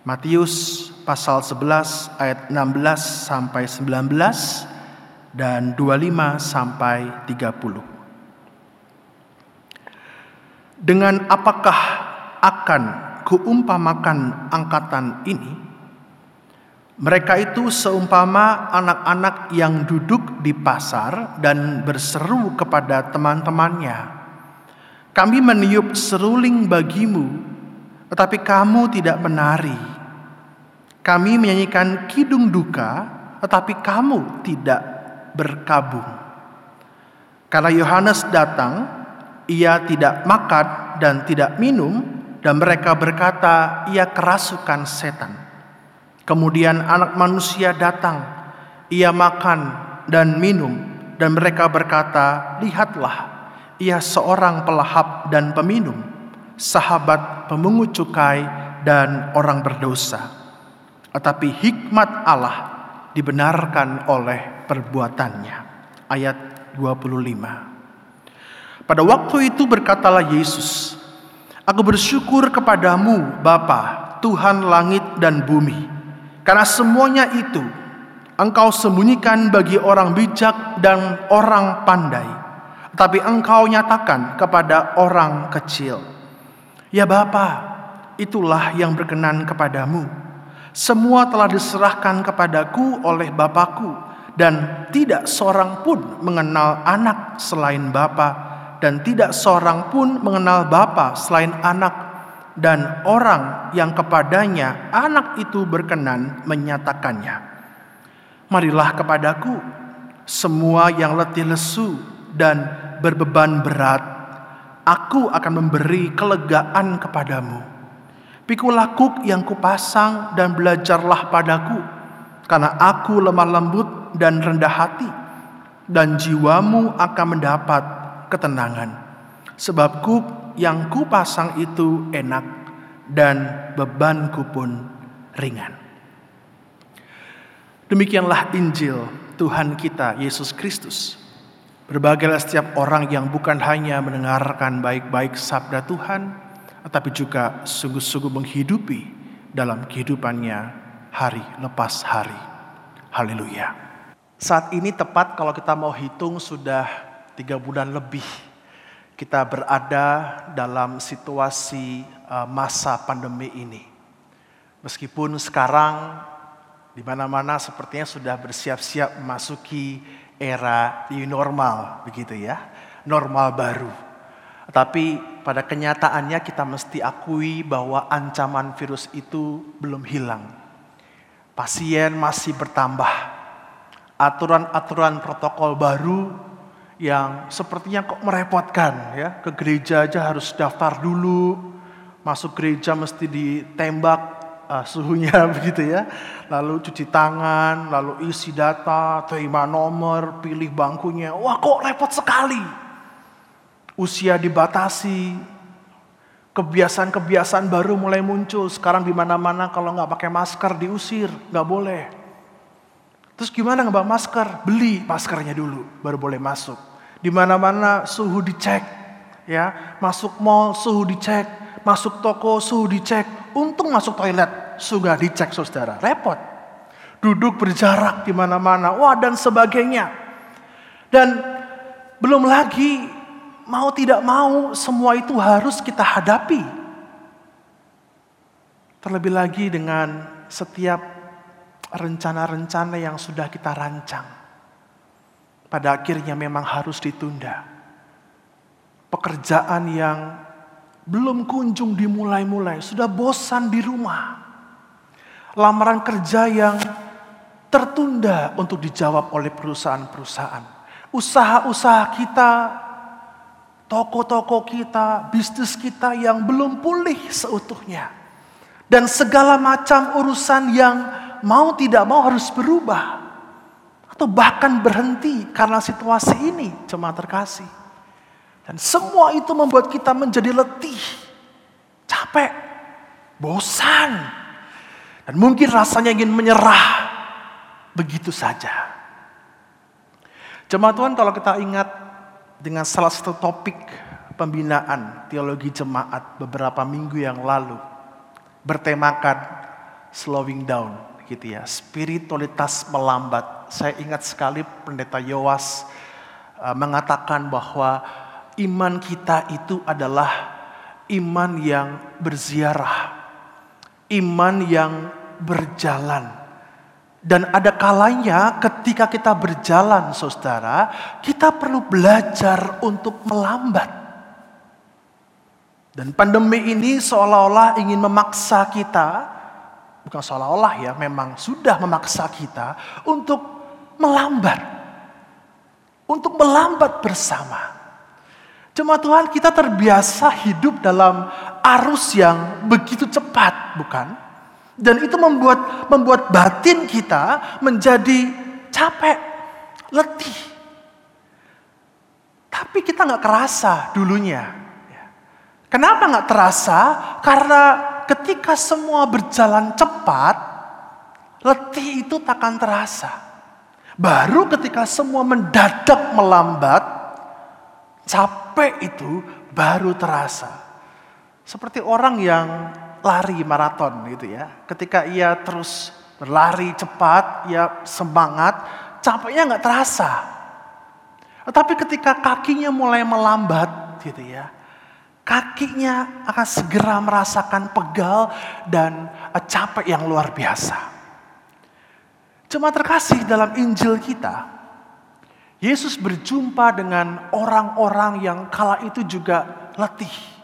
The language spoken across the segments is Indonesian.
Matius pasal 11 ayat 16 sampai 19 dan 25 sampai 30. Dengan apakah akan kuumpamakan angkatan ini? Mereka itu seumpama anak-anak yang duduk di pasar dan berseru kepada teman-temannya. Kami meniup seruling bagimu tetapi kamu tidak menari. Kami menyanyikan kidung duka, tetapi kamu tidak berkabung. Karena Yohanes datang, ia tidak makan dan tidak minum, dan mereka berkata, "Ia kerasukan setan." Kemudian Anak Manusia datang, ia makan dan minum, dan mereka berkata, "Lihatlah, ia seorang pelahap dan peminum, sahabat pemungut cukai, dan orang berdosa. Tetapi hikmat Allah dibenarkan oleh perbuatannya. Ayat 25. Pada waktu itu berkatalah Yesus, Aku bersyukur kepadamu Bapa, Tuhan langit dan bumi, karena semuanya itu engkau sembunyikan bagi orang bijak dan orang pandai, tapi engkau nyatakan kepada orang kecil. Ya Bapa, itulah yang berkenan kepadamu. Semua telah diserahkan kepadaku oleh Bapakku dan tidak seorang pun mengenal anak selain Bapa dan tidak seorang pun mengenal Bapa selain anak dan orang yang kepadanya anak itu berkenan menyatakannya. Marilah kepadaku semua yang letih lesu dan berbeban berat aku akan memberi kelegaan kepadamu. Pikulah kuk yang kupasang dan belajarlah padaku, karena aku lemah lembut dan rendah hati, dan jiwamu akan mendapat ketenangan. Sebab kuk yang kupasang itu enak, dan bebanku pun ringan. Demikianlah Injil Tuhan kita Yesus Kristus. Berbagailah setiap orang yang bukan hanya mendengarkan baik-baik sabda Tuhan, tetapi juga sungguh-sungguh menghidupi dalam kehidupannya hari lepas hari. Haleluya. Saat ini tepat kalau kita mau hitung sudah tiga bulan lebih kita berada dalam situasi uh, masa pandemi ini. Meskipun sekarang di mana-mana sepertinya sudah bersiap-siap memasuki era new normal begitu ya, normal baru. Tapi pada kenyataannya kita mesti akui bahwa ancaman virus itu belum hilang. Pasien masih bertambah. Aturan-aturan protokol baru yang sepertinya kok merepotkan ya. Ke gereja aja harus daftar dulu, masuk gereja mesti ditembak uh, suhunya begitu ya. Lalu cuci tangan, lalu isi data, terima nomor, pilih bangkunya. Wah kok repot sekali. Usia dibatasi, kebiasaan-kebiasaan baru mulai muncul. Sekarang di mana-mana kalau nggak pakai masker diusir, nggak boleh. Terus gimana nggak masker? Beli maskernya dulu, baru boleh masuk. Di mana-mana suhu dicek, ya. Masuk mall suhu dicek, masuk toko suhu dicek, Untung masuk toilet, sudah dicek saudara. Repot. Duduk berjarak di mana-mana. Wah dan sebagainya. Dan belum lagi mau tidak mau semua itu harus kita hadapi. Terlebih lagi dengan setiap rencana-rencana yang sudah kita rancang. Pada akhirnya memang harus ditunda. Pekerjaan yang belum kunjung dimulai-mulai, sudah bosan di rumah. Lamaran kerja yang tertunda untuk dijawab oleh perusahaan-perusahaan. Usaha-usaha kita, toko-toko kita, bisnis kita yang belum pulih seutuhnya. Dan segala macam urusan yang mau tidak mau harus berubah. Atau bahkan berhenti karena situasi ini, cuma terkasih. Dan semua itu membuat kita menjadi letih, capek, bosan. Dan mungkin rasanya ingin menyerah begitu saja. Jemaat Tuhan kalau kita ingat dengan salah satu topik pembinaan teologi jemaat beberapa minggu yang lalu bertemakan slowing down gitu ya. Spiritualitas melambat. Saya ingat sekali pendeta Yowas uh, mengatakan bahwa iman kita itu adalah iman yang berziarah. Iman yang berjalan. Dan ada kalanya ketika kita berjalan saudara, kita perlu belajar untuk melambat. Dan pandemi ini seolah-olah ingin memaksa kita, bukan seolah-olah ya, memang sudah memaksa kita untuk melambat. Untuk melambat bersama. Cuma Tuhan kita terbiasa hidup dalam arus yang begitu cepat, bukan? Dan itu membuat membuat batin kita menjadi capek, letih. Tapi kita nggak kerasa dulunya. Kenapa nggak terasa? Karena ketika semua berjalan cepat, letih itu takkan terasa. Baru ketika semua mendadak melambat, capek itu baru terasa. Seperti orang yang lari maraton gitu ya. Ketika ia terus berlari cepat, ia semangat, capeknya nggak terasa. Tetapi ketika kakinya mulai melambat gitu ya, kakinya akan segera merasakan pegal dan capek yang luar biasa. Cuma terkasih dalam Injil kita, Yesus berjumpa dengan orang-orang yang kala itu juga letih.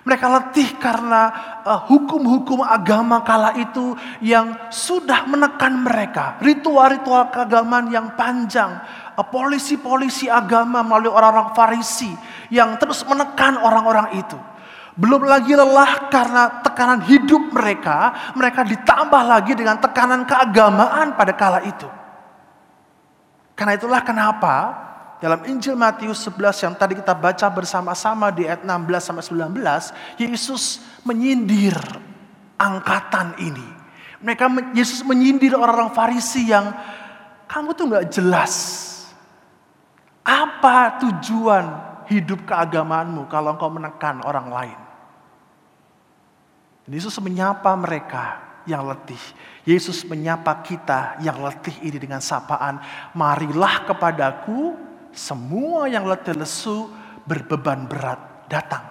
Mereka letih karena eh, hukum-hukum uh, agama kala itu yang sudah menekan mereka. Ritual-ritual keagamaan yang panjang, Eh, polisi-polisi agama melalui orang-orang Farisi yang terus menekan orang-orang itu. Belum lagi lelah karena tekanan hidup mereka, mereka ditambah lagi dengan tekanan keagamaan pada kala itu. Karena itulah kenapa dalam Injil Matius 11 yang tadi kita baca bersama-sama di ayat 16 sampai 19, Yesus menyindir angkatan ini. Mereka Yesus menyindir orang-orang Farisi yang kamu tuh nggak jelas apa tujuan hidup keagamaanmu kalau engkau menekan orang lain? Yesus menyapa mereka yang letih. Yesus menyapa kita yang letih ini dengan sapaan, marilah kepadaku semua yang letih lesu berbeban berat datang.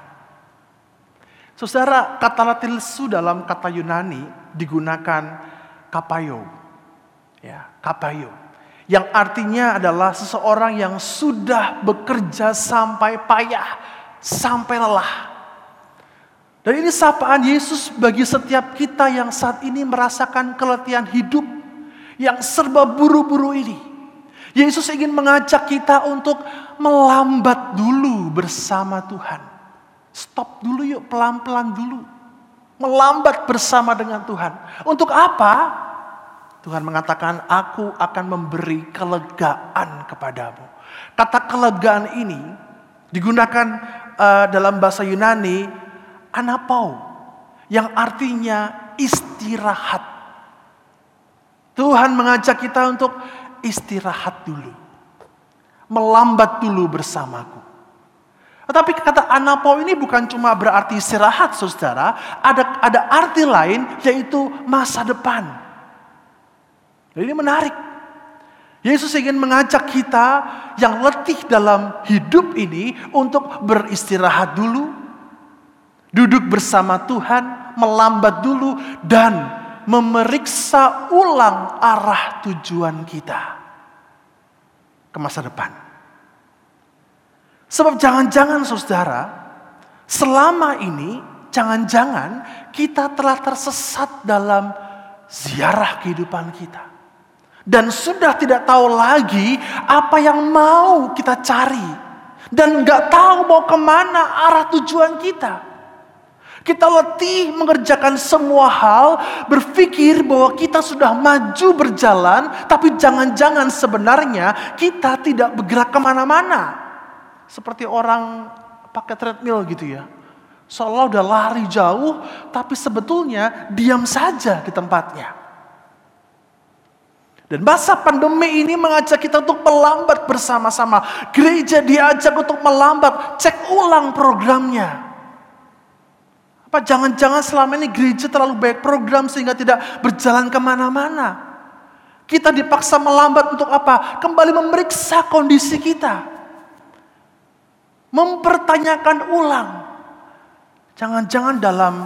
Saudara, kata letih lesu dalam kata Yunani digunakan kapayo. Ya, kapayo yang artinya adalah seseorang yang sudah bekerja sampai payah, sampai lelah. Dan ini sapaan Yesus bagi setiap kita yang saat ini merasakan keletihan hidup yang serba buru-buru ini. Yesus ingin mengajak kita untuk melambat dulu bersama Tuhan. Stop dulu yuk, pelan-pelan dulu. Melambat bersama dengan Tuhan. Untuk apa? Tuhan mengatakan, aku akan memberi kelegaan kepadamu. Kata kelegaan ini digunakan uh, dalam bahasa Yunani, anapau, yang artinya istirahat. Tuhan mengajak kita untuk istirahat dulu. Melambat dulu bersamaku. Tetapi kata anapau ini bukan cuma berarti istirahat saudara. Ada, ada arti lain yaitu masa depan. Ini menarik. Yesus ingin mengajak kita yang letih dalam hidup ini untuk beristirahat dulu, duduk bersama Tuhan, melambat dulu, dan memeriksa ulang arah tujuan kita ke masa depan. Sebab jangan-jangan saudara, selama ini jangan-jangan kita telah tersesat dalam ziarah kehidupan kita dan sudah tidak tahu lagi apa yang mau kita cari dan nggak tahu mau ke mana arah tujuan kita. Kita letih mengerjakan semua hal, berpikir bahwa kita sudah maju berjalan, tapi jangan-jangan sebenarnya kita tidak bergerak ke mana-mana. Seperti orang pakai treadmill gitu ya. Seolah udah lari jauh, tapi sebetulnya diam saja di tempatnya. Dan masa pandemi ini mengajak kita untuk melambat bersama-sama. Gereja diajak untuk melambat, cek ulang programnya. Apa jangan-jangan selama ini gereja terlalu baik program sehingga tidak berjalan ke mana-mana? Kita dipaksa melambat untuk apa? Kembali memeriksa kondisi kita. Mempertanyakan ulang. Jangan-jangan dalam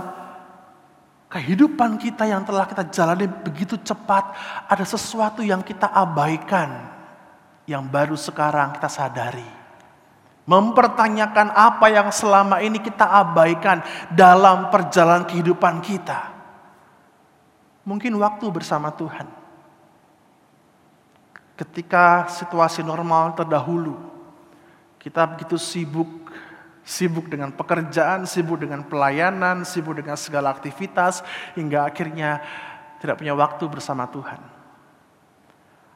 kehidupan kita yang telah kita jalani begitu cepat, ada sesuatu yang kita abaikan, yang baru sekarang kita sadari. Mempertanyakan apa yang selama ini kita abaikan dalam perjalanan kehidupan kita. Mungkin waktu bersama Tuhan. Ketika situasi normal terdahulu, kita begitu sibuk, sibuk dengan pekerjaan, sibuk dengan pelayanan, sibuk dengan segala aktivitas, hingga akhirnya tidak punya waktu bersama Tuhan.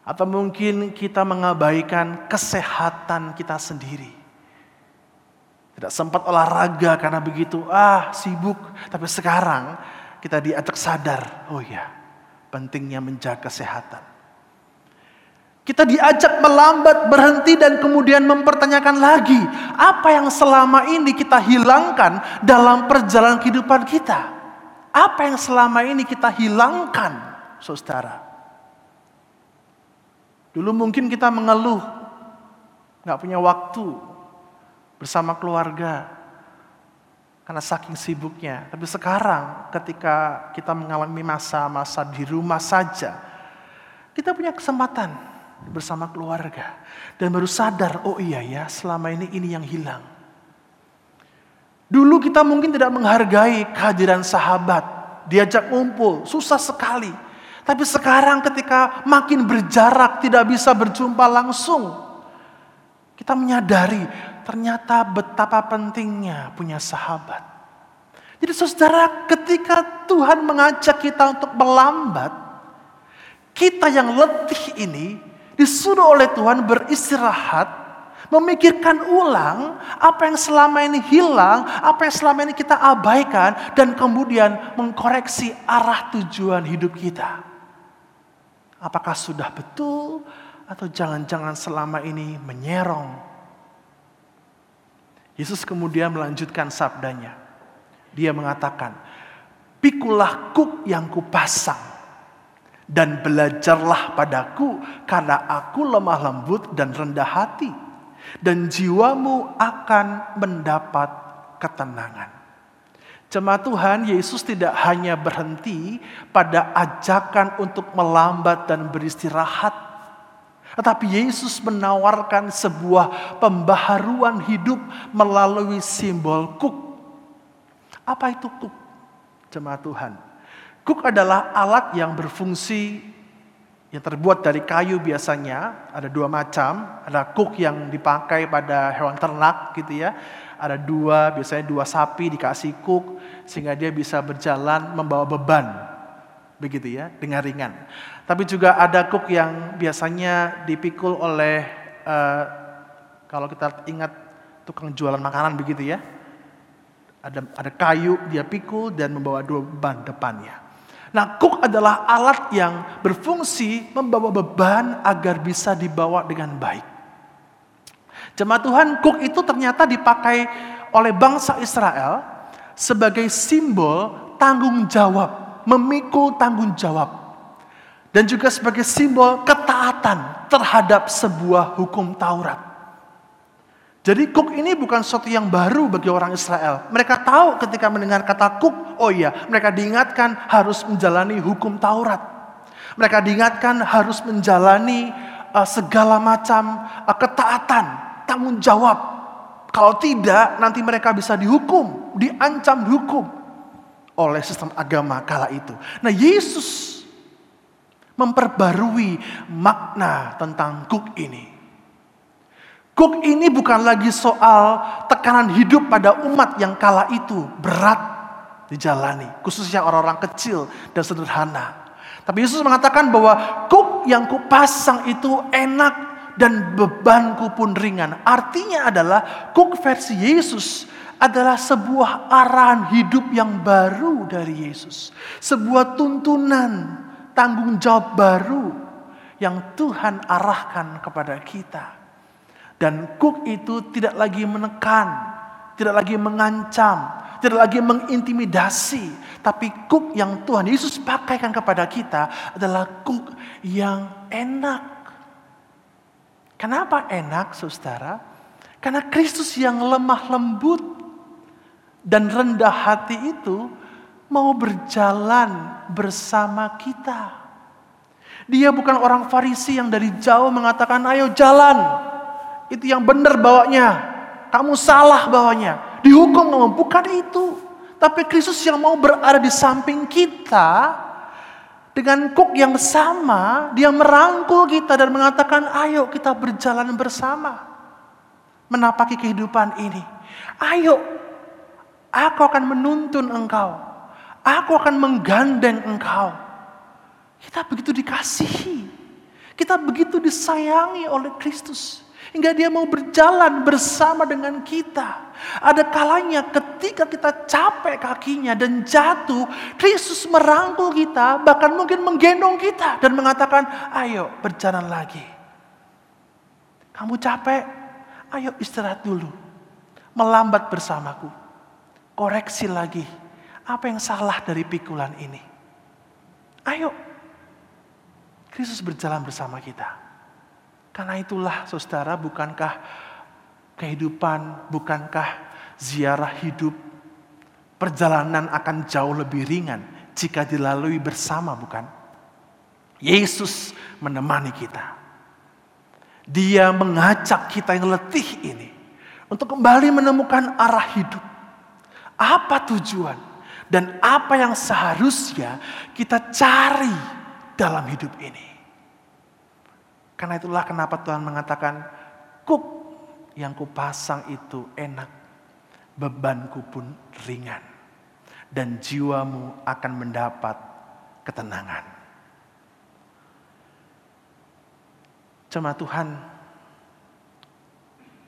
Atau mungkin kita mengabaikan kesehatan kita sendiri. Tidak sempat olahraga karena begitu, ah sibuk. Tapi sekarang kita diajak sadar, oh ya pentingnya menjaga kesehatan. Kita diajak melambat, berhenti dan kemudian mempertanyakan lagi. Apa yang selama ini kita hilangkan dalam perjalanan kehidupan kita? Apa yang selama ini kita hilangkan, saudara? Dulu mungkin kita mengeluh, nggak punya waktu, bersama keluarga. Karena saking sibuknya. Tapi sekarang ketika kita mengalami masa-masa di rumah saja, kita punya kesempatan bersama keluarga. Dan baru sadar, oh iya ya selama ini ini yang hilang. Dulu kita mungkin tidak menghargai kehadiran sahabat. Diajak ngumpul, susah sekali. Tapi sekarang ketika makin berjarak, tidak bisa berjumpa langsung. Kita menyadari ternyata betapa pentingnya punya sahabat. Jadi saudara ketika Tuhan mengajak kita untuk melambat, kita yang letih ini disuruh oleh Tuhan beristirahat, memikirkan ulang apa yang selama ini hilang, apa yang selama ini kita abaikan, dan kemudian mengkoreksi arah tujuan hidup kita. Apakah sudah betul atau jangan-jangan selama ini menyerong Yesus kemudian melanjutkan sabdanya. Dia mengatakan, Pikulah kuk yang kupasang dan belajarlah padaku karena aku lemah lembut dan rendah hati dan jiwamu akan mendapat ketenangan. Jemaat Tuhan, Yesus tidak hanya berhenti pada ajakan untuk melambat dan beristirahat, tetapi Yesus menawarkan sebuah pembaharuan hidup melalui simbol kuk. Apa itu kuk? Jemaat Tuhan. Kuk adalah alat yang berfungsi yang terbuat dari kayu biasanya. Ada dua macam. Ada kuk yang dipakai pada hewan ternak gitu ya. Ada dua, biasanya dua sapi dikasih kuk sehingga dia bisa berjalan membawa beban. Begitu ya, dengan ringan. Tapi juga ada kuk yang biasanya dipikul oleh uh, kalau kita ingat tukang jualan makanan begitu ya. Ada ada kayu dia pikul dan membawa dua beban depannya. Nah, kuk adalah alat yang berfungsi membawa beban agar bisa dibawa dengan baik. Jemaat Tuhan, kuk itu ternyata dipakai oleh bangsa Israel sebagai simbol tanggung jawab, memikul tanggung jawab. Dan juga sebagai simbol ketaatan terhadap sebuah hukum Taurat. Jadi kuk ini bukan sesuatu yang baru bagi orang Israel. Mereka tahu ketika mendengar kata kuk, oh iya, mereka diingatkan harus menjalani hukum Taurat. Mereka diingatkan harus menjalani uh, segala macam uh, ketaatan, tanggung jawab. Kalau tidak, nanti mereka bisa dihukum, diancam dihukum oleh sistem agama kala itu. Nah, Yesus memperbarui makna tentang kuk ini. Kuk ini bukan lagi soal tekanan hidup pada umat yang kala itu berat dijalani, khususnya orang-orang kecil dan sederhana. Tapi Yesus mengatakan bahwa kuk yang kupasang itu enak dan bebanku pun ringan. Artinya adalah kuk versi Yesus adalah sebuah arahan hidup yang baru dari Yesus. Sebuah tuntunan tanggung jawab baru yang Tuhan arahkan kepada kita. Dan kuk itu tidak lagi menekan, tidak lagi mengancam, tidak lagi mengintimidasi, tapi kuk yang Tuhan Yesus pakaikan kepada kita adalah kuk yang enak. Kenapa enak, saudara? Karena Kristus yang lemah lembut dan rendah hati itu mau berjalan bersama kita. Dia bukan orang Farisi yang dari jauh mengatakan, "Ayo jalan." Itu yang benar bawanya. Kamu salah bawanya. Dihukum kamu. Bukan itu. Tapi Kristus yang mau berada di samping kita dengan kuk yang sama, dia merangkul kita dan mengatakan, "Ayo kita berjalan bersama." Menapaki kehidupan ini. Ayo, aku akan menuntun engkau. Aku akan menggandeng engkau. Kita begitu dikasihi. Kita begitu disayangi oleh Kristus. Hingga dia mau berjalan bersama dengan kita. Ada kalanya ketika kita capek kakinya dan jatuh, Kristus merangkul kita, bahkan mungkin menggendong kita dan mengatakan, ayo berjalan lagi. Kamu capek? Ayo istirahat dulu. Melambat bersamaku. Koreksi lagi. Apa yang salah dari pikulan ini? Ayo. Kristus berjalan bersama kita. Karena itulah saudara, bukankah kehidupan, bukankah ziarah hidup, perjalanan akan jauh lebih ringan jika dilalui bersama, bukan? Yesus menemani kita. Dia mengajak kita yang letih ini untuk kembali menemukan arah hidup. Apa tujuan dan apa yang seharusnya kita cari dalam hidup ini. Karena itulah kenapa Tuhan mengatakan, kuk yang kupasang itu enak, bebanku pun ringan. Dan jiwamu akan mendapat ketenangan. Cuma Tuhan,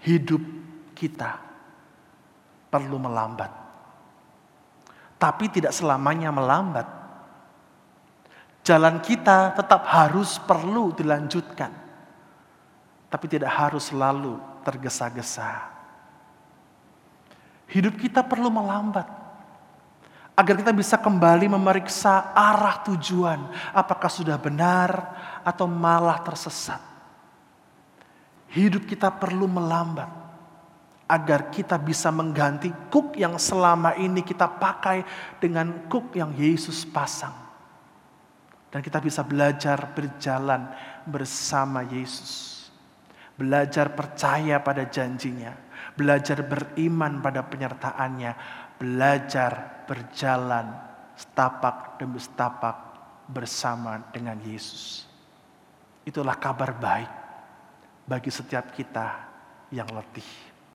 hidup kita perlu melambat. Tapi tidak selamanya melambat Jalan kita tetap harus perlu dilanjutkan. Tapi tidak harus selalu tergesa-gesa. Hidup kita perlu melambat. Agar kita bisa kembali memeriksa arah tujuan. Apakah sudah benar atau malah tersesat. Hidup kita perlu melambat agar kita bisa mengganti kuk yang selama ini kita pakai dengan kuk yang Yesus pasang. Dan kita bisa belajar berjalan bersama Yesus. Belajar percaya pada janjinya. Belajar beriman pada penyertaannya. Belajar berjalan setapak demi setapak bersama dengan Yesus. Itulah kabar baik bagi setiap kita yang letih.